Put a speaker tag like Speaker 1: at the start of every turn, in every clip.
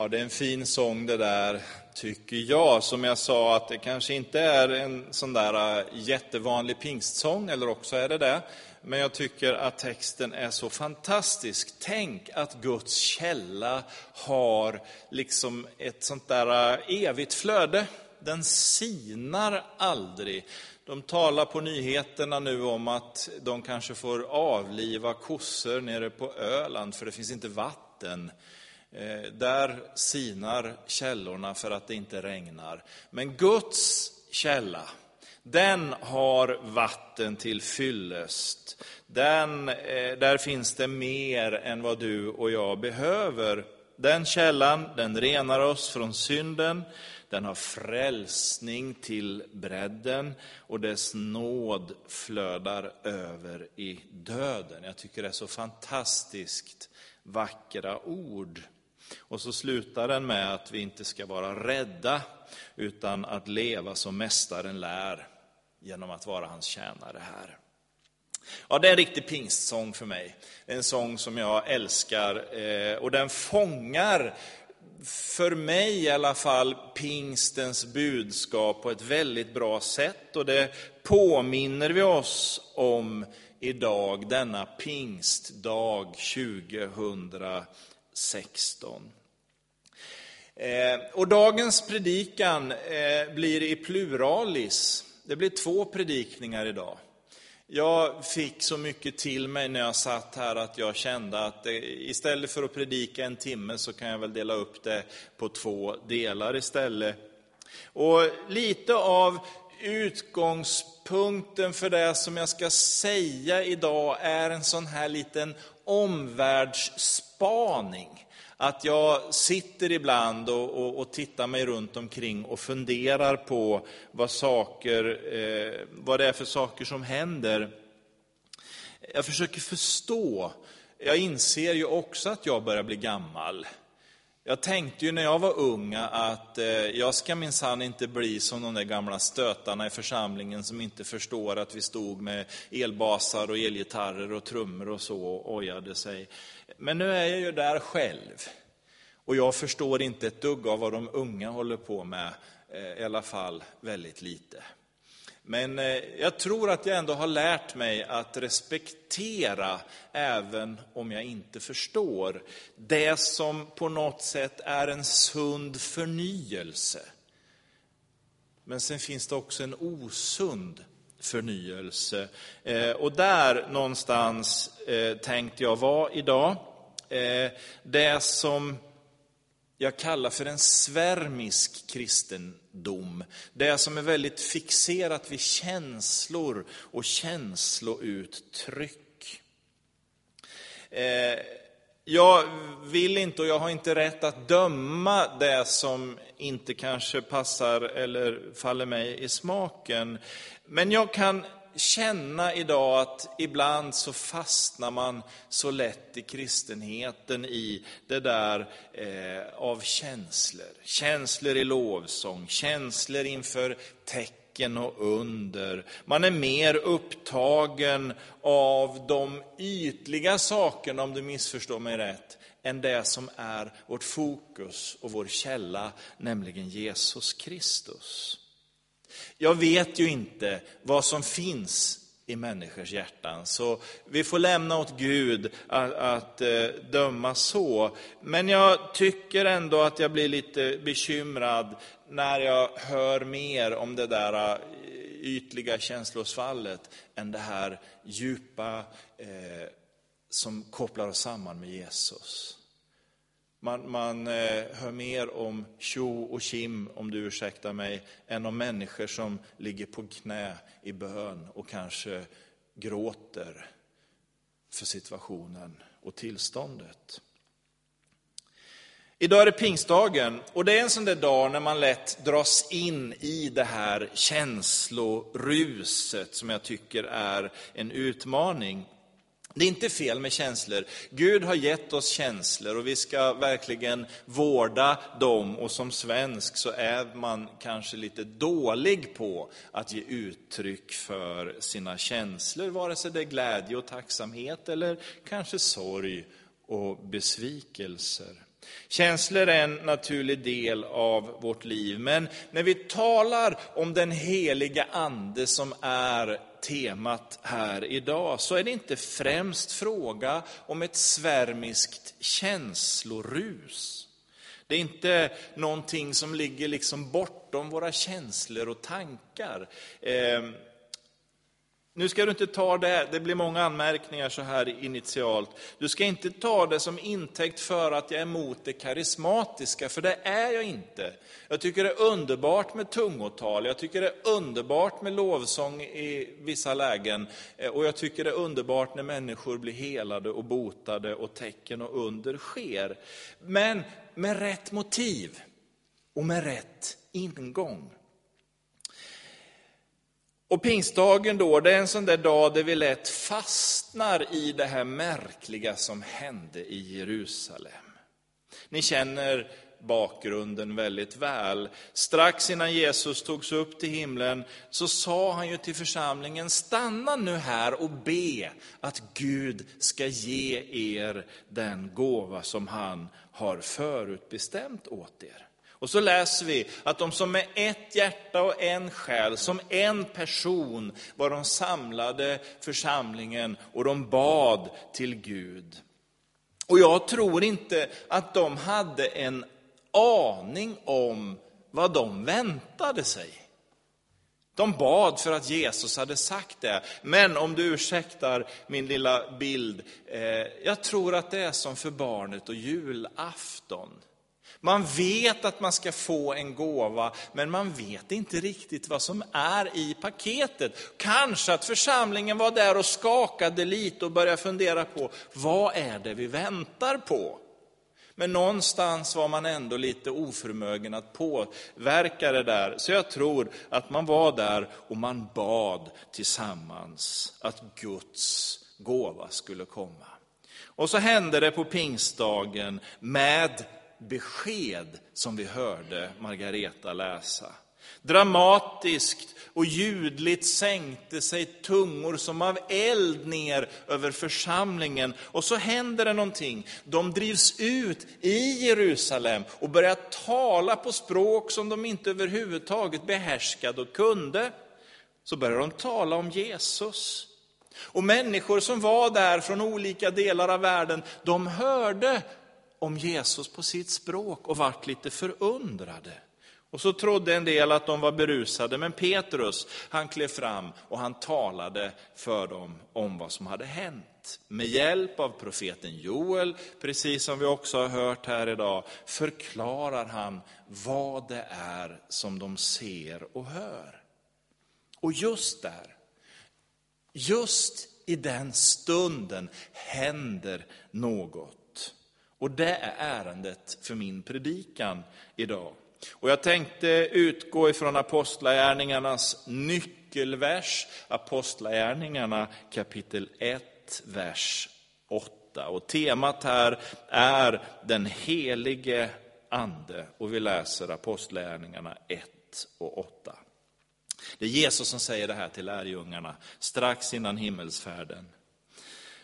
Speaker 1: Ja, det är en fin sång det där, tycker jag. Som jag sa, att det kanske inte är en sån där äh, jättevanlig pingstsång, eller också är det det. Men jag tycker att texten är så fantastisk. Tänk att Guds källa har liksom ett sånt där äh, evigt flöde. Den sinar aldrig. De talar på nyheterna nu om att de kanske får avliva kossor nere på Öland, för det finns inte vatten. Eh, där sinar källorna för att det inte regnar. Men Guds källa, den har vatten till fyllest. Den, eh, där finns det mer än vad du och jag behöver. Den källan, den renar oss från synden, den har frälsning till bredden och dess nåd flödar över i döden. Jag tycker det är så fantastiskt vackra ord. Och så slutar den med att vi inte ska vara rädda, utan att leva som Mästaren lär, genom att vara hans tjänare här. Ja, det är en riktig pingstsång för mig. En sång som jag älskar eh, och den fångar, för mig i alla fall, pingstens budskap på ett väldigt bra sätt. Och det påminner vi oss om idag, denna pingstdag 2000 16. Eh, och dagens predikan eh, blir i pluralis. Det blir två predikningar idag. Jag fick så mycket till mig när jag satt här att jag kände att eh, istället för att predika en timme så kan jag väl dela upp det på två delar istället. Och lite av utgångspunkten för det som jag ska säga idag är en sån här liten omvärldsspaning. Att jag sitter ibland och, och, och, tittar mig runt omkring och funderar på vad, saker, eh, vad det är för saker som händer. Jag försöker förstå. Jag inser ju också att jag börjar bli gammal. Jag tänkte ju när jag var ung att eh, jag ska minsann inte bli som de där gamla stötarna i församlingen som inte förstår att vi stod med elbasar och elgitarrer och trummor och så och ojade sig. Men nu är jag ju där själv. Och jag förstår inte ett dugg av vad de unga håller på med, eh, i alla fall väldigt lite. Men eh, jag tror att jag ändå har lärt mig att respektera, även om jag inte förstår, det som på något sätt är en sund förnyelse. Men sen finns det också en osund förnyelse. Eh, och där någonstans eh, tänkte jag vara idag. Det som jag kallar för en svärmisk kristendom. Det som är väldigt fixerat vid känslor och känslouttryck. Eh, jag vill inte och jag har inte rätt att döma det som inte kanske passar eller faller mig i smaken. Men jag kan känna idag att ibland så fastnar man så lätt i kristenheten i det där eh, av känslor. Känslor i lovsång, känslor inför tecken och under. Man är mer upptagen av de ytliga sakerna, om du missförstår mig rätt, än det som är vårt fokus och vår källa, nämligen Jesus Kristus. Jag vet ju inte vad som finns i människors hjärtan. Så vi får lämna åt Gud att, att eh, döma så. Men jag tycker ändå att jag blir lite bekymrad när jag hör mer om det där eh, ytliga känslosvallet än det här djupa eh, som kopplar oss samman med Jesus. Man, man eh, hör mer om tjo och kim, om du ursäktar mig, än om människor som ligger på knä i bön och kanske gråter för situationen och tillståndet. Idag är det pingstdagen och det är en sån där dag när man lätt dras in i det här känsloruset som jag tycker är en utmaning. Det är inte fel med känslor. Gud har gett oss känslor och vi ska verkligen vårda dem. Och som svensk så är man kanske lite dålig på att ge uttryck för sina känslor, vare sig det är glädje och tacksamhet eller kanske sorg och besvikelser. Känslor är en naturlig del av vårt liv, men när vi talar om den heliga Ande som är temat här idag, så är det inte främst fråga om ett svärmiskt känslorus. Det är inte någonting som ligger liksom bortom våra känslor och tankar. Ehm, nu ska du inte ta det, det blir många anmärkningar så här initialt. Du ska inte ta det som intäkt för att jag är emot det karismatiska, för det är jag inte. Jag tycker det är underbart med tungotal, jag tycker det är underbart med lovsång i vissa lägen, eh, och jag tycker det är underbart när människor blir helade och botade och tecken och under sker. Men med rätt motiv och med rätt ingång. Och pingstdagen då, det är en sån där dag där vi lätt fastnar i det här märkliga som hände i Jerusalem. Ni känner bakgrunden väldigt väl. Strax innan Jesus togs upp till himlen så sa han ju till församlingen, stanna nu här och be att Gud ska ge er den gåva som han har förutbestämt åt er. Och så läser vi att de som med ett hjärta och en själ, som en person, var de samlade församlingen och de bad till Gud. Och jag tror inte att de hade en aning om vad de väntade sig. De bad för att Jesus hade sagt det. Men om du ursäktar min lilla bild, eh, jag tror att det är som för barnet och julafton. Man vet att man ska få en gåva, men man vet inte riktigt vad som är i paketet. Kanske att församlingen var där och skakade lite och började fundera på, vad är det vi väntar på? Men någonstans var man ändå lite oförmögen att påverka det där. Så jag tror att man var där och man bad tillsammans att Guds gåva skulle komma. Och så hände det på pingstdagen med besked som vi hörde Margareta läsa. Dramatiskt och ljudligt sänkte sig tungor som av eld ner över församlingen. Och så händer det någonting. De drivs ut i Jerusalem och börjar tala på språk som de inte överhuvudtaget behärskade och kunde. Så börjar de tala om Jesus. Och människor som var där från olika delar av världen, de hörde om Jesus på sitt språk och vart lite förundrade. Och så trodde en del att de var berusade, men Petrus han klev fram och han talade för dem om vad som hade hänt. Med hjälp av profeten Joel, precis som vi också har hört här idag, förklarar han vad det är som de ser och hör. Och just där, just i den stunden händer något. Och det är ärendet för min predikan idag. Och jag tänkte utgå ifrån Apostlagärningarnas nyckelvers, Apostlagärningarna kapitel 1, vers 8. Och temat här är den helige Ande. Och vi läser Apostlagärningarna 1 och 8. Det är Jesus som säger det här till lärjungarna strax innan himmelsfärden.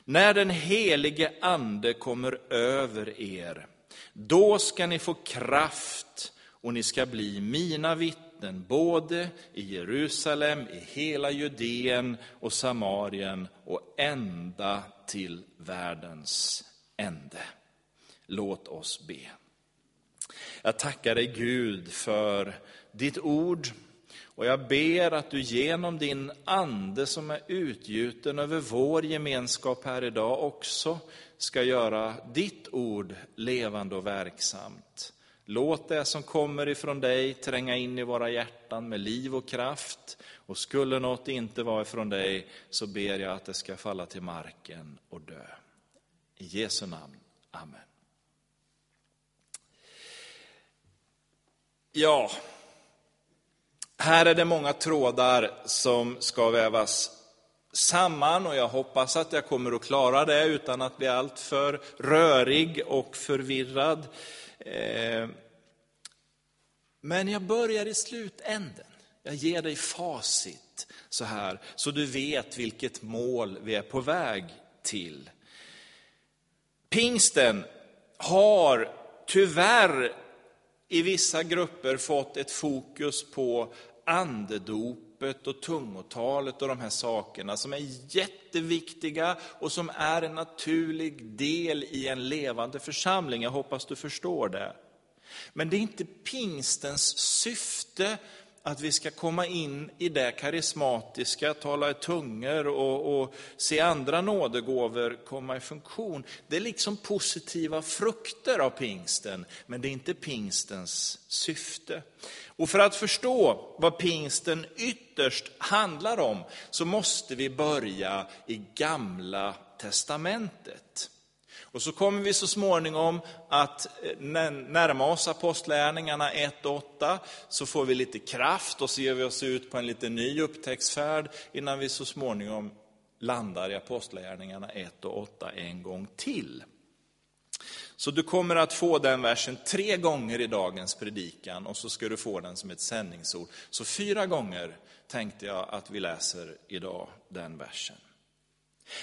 Speaker 1: När den helige Ande kommer över er, då ska ni få kraft och ni ska bli mina vittnen, både i Jerusalem, i hela Judeen och Samarien och ända till världens ände. Låt oss be. Jag tackar dig Gud för ditt ord, och jag ber att du genom din ande som är utgjuten över vår gemenskap här idag också ska göra ditt ord levande och verksamt. Låt det som kommer ifrån dig tränga in i våra hjärtan med liv och kraft. Och skulle något inte vara ifrån dig så ber jag att det ska falla till marken och dö. I Jesu namn. Amen. Ja, här är det många trådar som ska vävas samman och jag hoppas att jag kommer att klara det utan att bli alltför rörig och förvirrad. Eh, men jag börjar i slutänden. Jag ger dig facit så här, så du vet vilket mål vi är på väg till. Pingsten har tyvärr i vissa grupper fått ett fokus på andedopet och tungotalet och de här sakerna som är jätteviktiga och som är en naturlig del i en levande församling. Jag hoppas du förstår det. Men det är inte pingstens syfte att vi ska komma in i det karismatiska, tala i tungor och, och se andra nådegåvor komma i funktion. Det är liksom positiva frukter av pingsten, men det är inte pingstens syfte. Och för att förstå vad pingsten ytterst handlar om, så måste vi börja i gamla testamentet. Och så kommer vi så småningom att eh, närma oss apostlärningarna 1 och 8, så får vi lite kraft och så ger vi oss ut på en lite ny upptäcktsfärd innan vi så småningom landar i apostlärningarna 1 och 8 en gång till. Så du kommer att få den versen tre gånger i dagens predikan och så ska du få den som ett sändningsord. Så fyra gånger tänkte jag att vi läser idag den versen.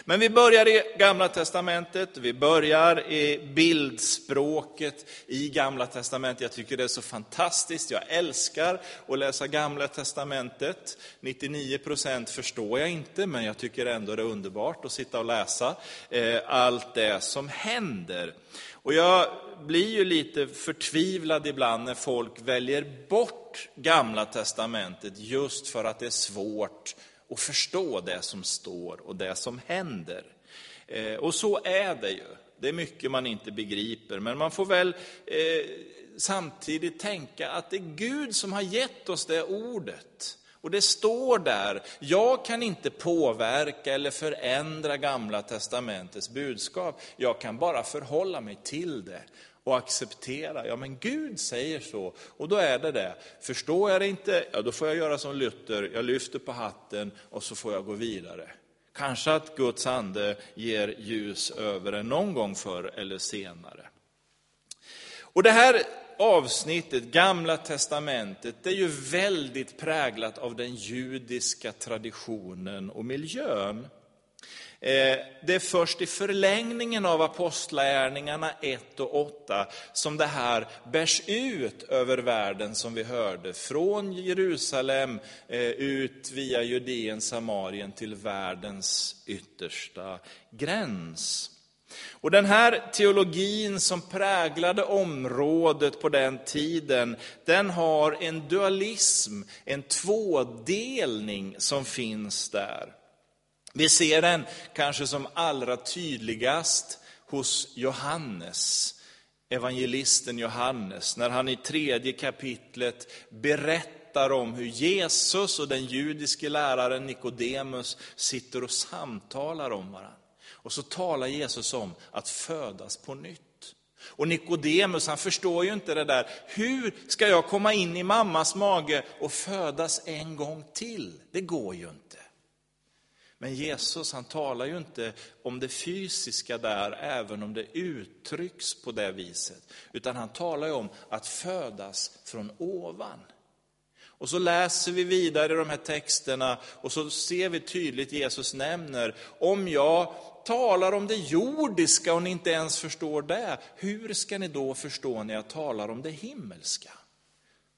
Speaker 1: Men vi börjar i Gamla Testamentet, vi börjar i bildspråket i Gamla Testamentet. Jag tycker det är så fantastiskt, jag älskar att läsa Gamla Testamentet. 99% förstår jag inte, men jag tycker ändå det är underbart att sitta och läsa eh, allt det som händer. Och jag blir ju lite förtvivlad ibland när folk väljer bort Gamla Testamentet just för att det är svårt och förstå det som står och det som händer. Eh, och så är det ju. Det är mycket man inte begriper, men man får väl eh, samtidigt tänka att det är Gud som har gett oss det ordet. Och det står där, jag kan inte påverka eller förändra Gamla Testamentets budskap. Jag kan bara förhålla mig till det och acceptera, ja men Gud säger så, och då är det det. Förstår jag det inte, ja då får jag göra som Luther, jag lyfter på hatten och så får jag gå vidare. Kanske att Guds ande ger ljus över det någon gång förr eller senare. Och det här avsnittet, Gamla Testamentet, det är ju väldigt präglat av den judiska traditionen och miljön. Eh, det är först i förlängningen av Apostlärningarna 1 och 8 som det här bärs ut över världen som vi hörde. Från Jerusalem eh, ut via Judeen, Samarien till världens yttersta gräns. Och den här teologin som präglade området på den tiden, den har en dualism, en tvådelning som finns där. Vi ser den kanske som allra tydligast hos Johannes, evangelisten Johannes, när han i tredje kapitlet berättar om hur Jesus och den judiske läraren Nikodemus sitter och samtalar om varandra. Och så talar Jesus om att födas på nytt. Och Nikodemus han förstår ju inte det där, hur ska jag komma in i mammas mage och födas en gång till? Det går ju inte. Men Jesus han talar ju inte om det fysiska där, även om det uttrycks på det viset. Utan han talar ju om att födas från ovan. Och så läser vi vidare i de här texterna och så ser vi tydligt Jesus nämner, om jag talar om det jordiska och ni inte ens förstår det, hur ska ni då förstå när jag talar om det himmelska?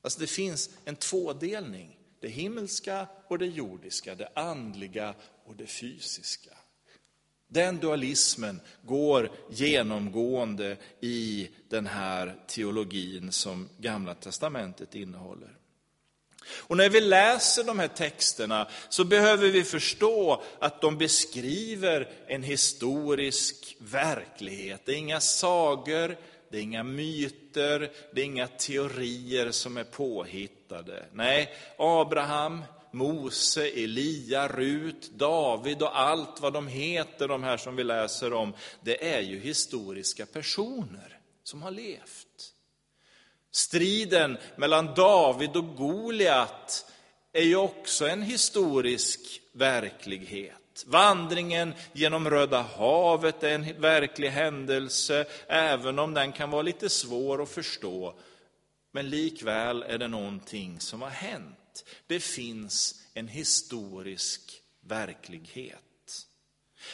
Speaker 1: Alltså det finns en tvådelning. Det himmelska och det jordiska, det andliga och det fysiska. Den dualismen går genomgående i den här teologin som Gamla Testamentet innehåller. Och när vi läser de här texterna så behöver vi förstå att de beskriver en historisk verklighet. Det är inga sagor, det är inga myter, det är inga teorier som är påhittade. Nej, Abraham, Mose, Elia, Rut, David och allt vad de heter, de här som vi läser om, det är ju historiska personer som har levt. Striden mellan David och Goliat är ju också en historisk verklighet. Vandringen genom Röda havet är en verklig händelse, även om den kan vara lite svår att förstå. Men likväl är det någonting som har hänt. Det finns en historisk verklighet.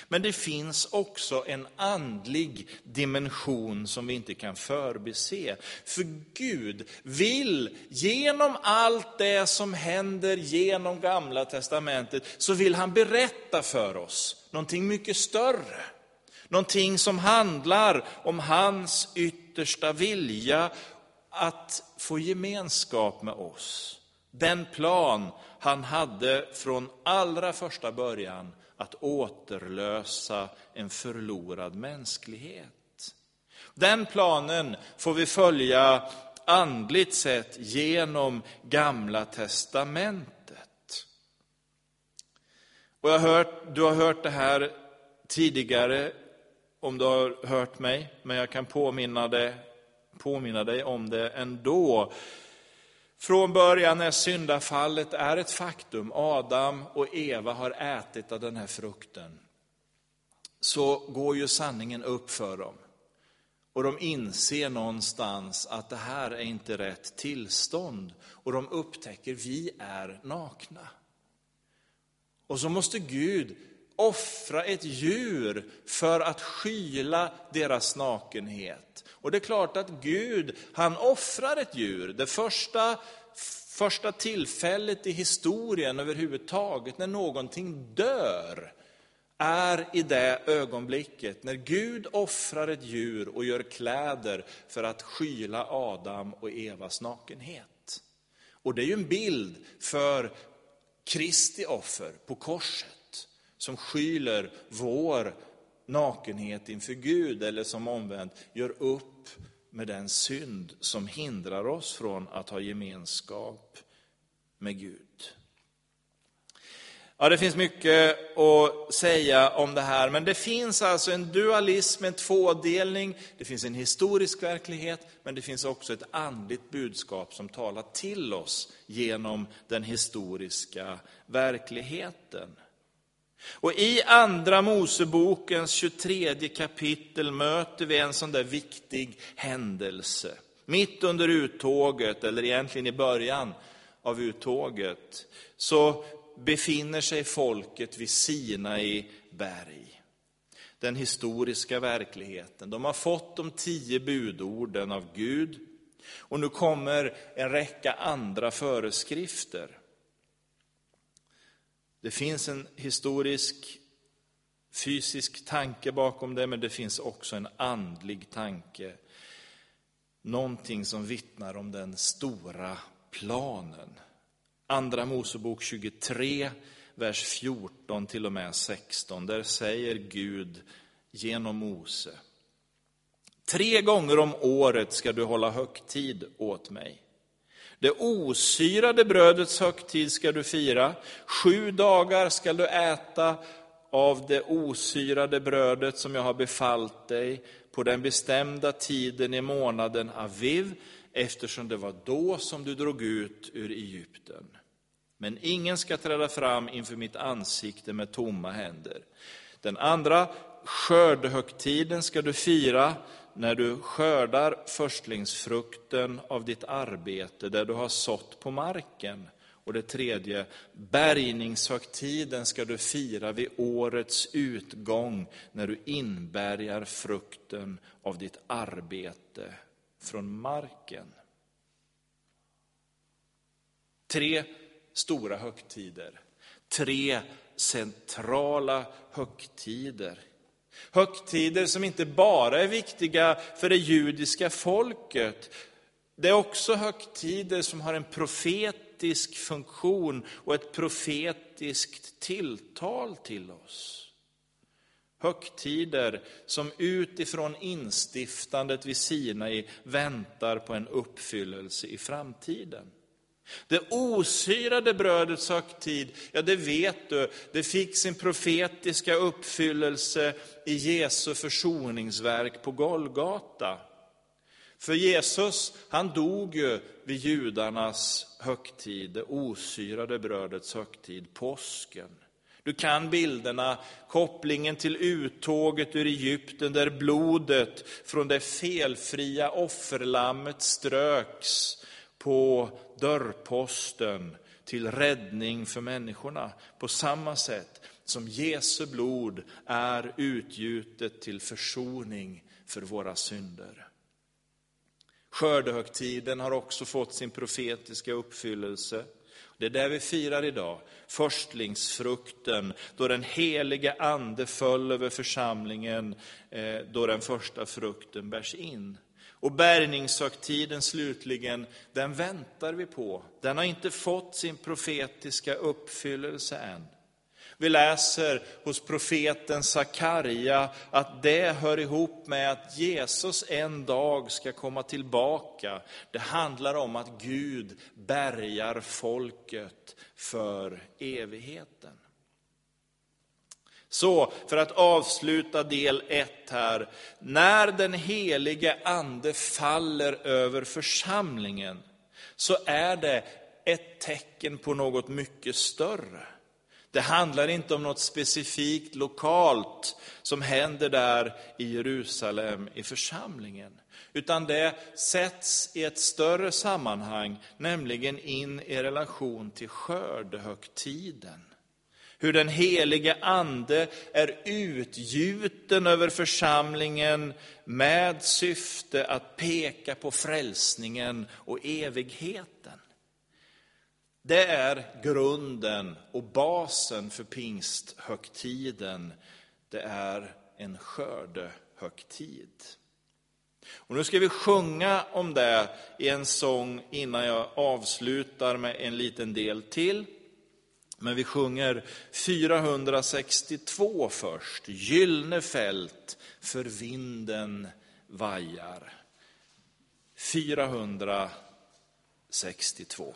Speaker 1: Men det finns också en andlig dimension som vi inte kan förbise. För Gud vill, genom allt det som händer genom Gamla Testamentet, så vill han berätta för oss någonting mycket större. Någonting som handlar om hans yttersta vilja att få gemenskap med oss. Den plan han hade från allra första början att återlösa en förlorad mänsklighet. Den planen får vi följa andligt sett genom Gamla testamentet. Och jag hört, du har hört det här tidigare om du har hört mig, men jag kan påminna dig, påminna dig om det ändå. Från början när syndafallet är ett faktum, Adam och Eva har ätit av den här frukten, så går ju sanningen upp för dem. Och de inser någonstans att det här är inte rätt tillstånd. Och de upptäcker, vi är nakna. Och så måste Gud offra ett djur för att skyla deras nakenhet. Och det är klart att Gud, han offrar ett djur. Det första, första tillfället i historien överhuvudtaget när någonting dör, är i det ögonblicket när Gud offrar ett djur och gör kläder för att skyla Adam och Evas nakenhet. Och det är ju en bild för Kristi offer på korset som skyler vår nakenhet inför Gud, eller som omvänt gör upp med den synd som hindrar oss från att ha gemenskap med Gud. Ja, det finns mycket att säga om det här, men det finns alltså en dualism, en tvådelning. Det finns en historisk verklighet, men det finns också ett andligt budskap som talar till oss genom den historiska verkligheten. Och i Andra Mosebokens 23 kapitel möter vi en sån där viktig händelse. Mitt under uttåget, eller egentligen i början av uttåget, så befinner sig folket vid Sinai berg. Den historiska verkligheten. De har fått de tio budorden av Gud. Och nu kommer en räcka andra föreskrifter. Det finns en historisk, fysisk tanke bakom det, men det finns också en andlig tanke. Någonting som vittnar om den stora planen. Andra Mosebok 23, vers 14 till och med 16. Där säger Gud genom Mose. Tre gånger om året ska du hålla högtid åt mig. Det osyrade brödets högtid ska du fira. Sju dagar ska du äta av det osyrade brödet som jag har befallt dig på den bestämda tiden i månaden Aviv, eftersom det var då som du drog ut ur Egypten. Men ingen ska träda fram inför mitt ansikte med tomma händer. Den andra skördehögtiden ska du fira när du skördar förstlingsfrukten av ditt arbete, där du har sått på marken. Och det tredje, bärgningshögtiden ska du fira vid årets utgång, när du inbärgar frukten av ditt arbete från marken. Tre stora högtider, tre centrala högtider Högtider som inte bara är viktiga för det judiska folket. Det är också högtider som har en profetisk funktion och ett profetiskt tilltal till oss. Högtider som utifrån instiftandet vid Sinai väntar på en uppfyllelse i framtiden. Det osyrade brödets högtid, ja det vet du, det fick sin profetiska uppfyllelse i Jesu försoningsverk på Golgata. För Jesus, han dog ju vid judarnas högtid, det osyrade brödets högtid, påsken. Du kan bilderna, kopplingen till uttåget ur Egypten där blodet från det felfria offerlammet ströks på dörrposten till räddning för människorna. På samma sätt som Jesu blod är utgjutet till försoning för våra synder. Skördehögtiden har också fått sin profetiska uppfyllelse. Det är det vi firar idag, förstlingsfrukten, då den helige ande föll över församlingen, eh, då den första frukten bärs in. Och bärgningshögtiden slutligen, den väntar vi på. Den har inte fått sin profetiska uppfyllelse än. Vi läser hos profeten Sakarja att det hör ihop med att Jesus en dag ska komma tillbaka. Det handlar om att Gud bärgar folket för evigheten. Så, för att avsluta del 1 här. När den helige ande faller över församlingen, så är det ett tecken på något mycket större. Det handlar inte om något specifikt lokalt som händer där i Jerusalem, i församlingen. Utan det sätts i ett större sammanhang, nämligen in i relation till skördehögtiden. Hur den helige ande är utgjuten över församlingen med syfte att peka på frälsningen och evigheten. Det är grunden och basen för pingsthögtiden. Det är en skördehögtid. Och nu ska vi sjunga om det i en sång innan jag avslutar med en liten del till. Men vi sjunger 462 först. Gyllene fält för vinden vajar. 462.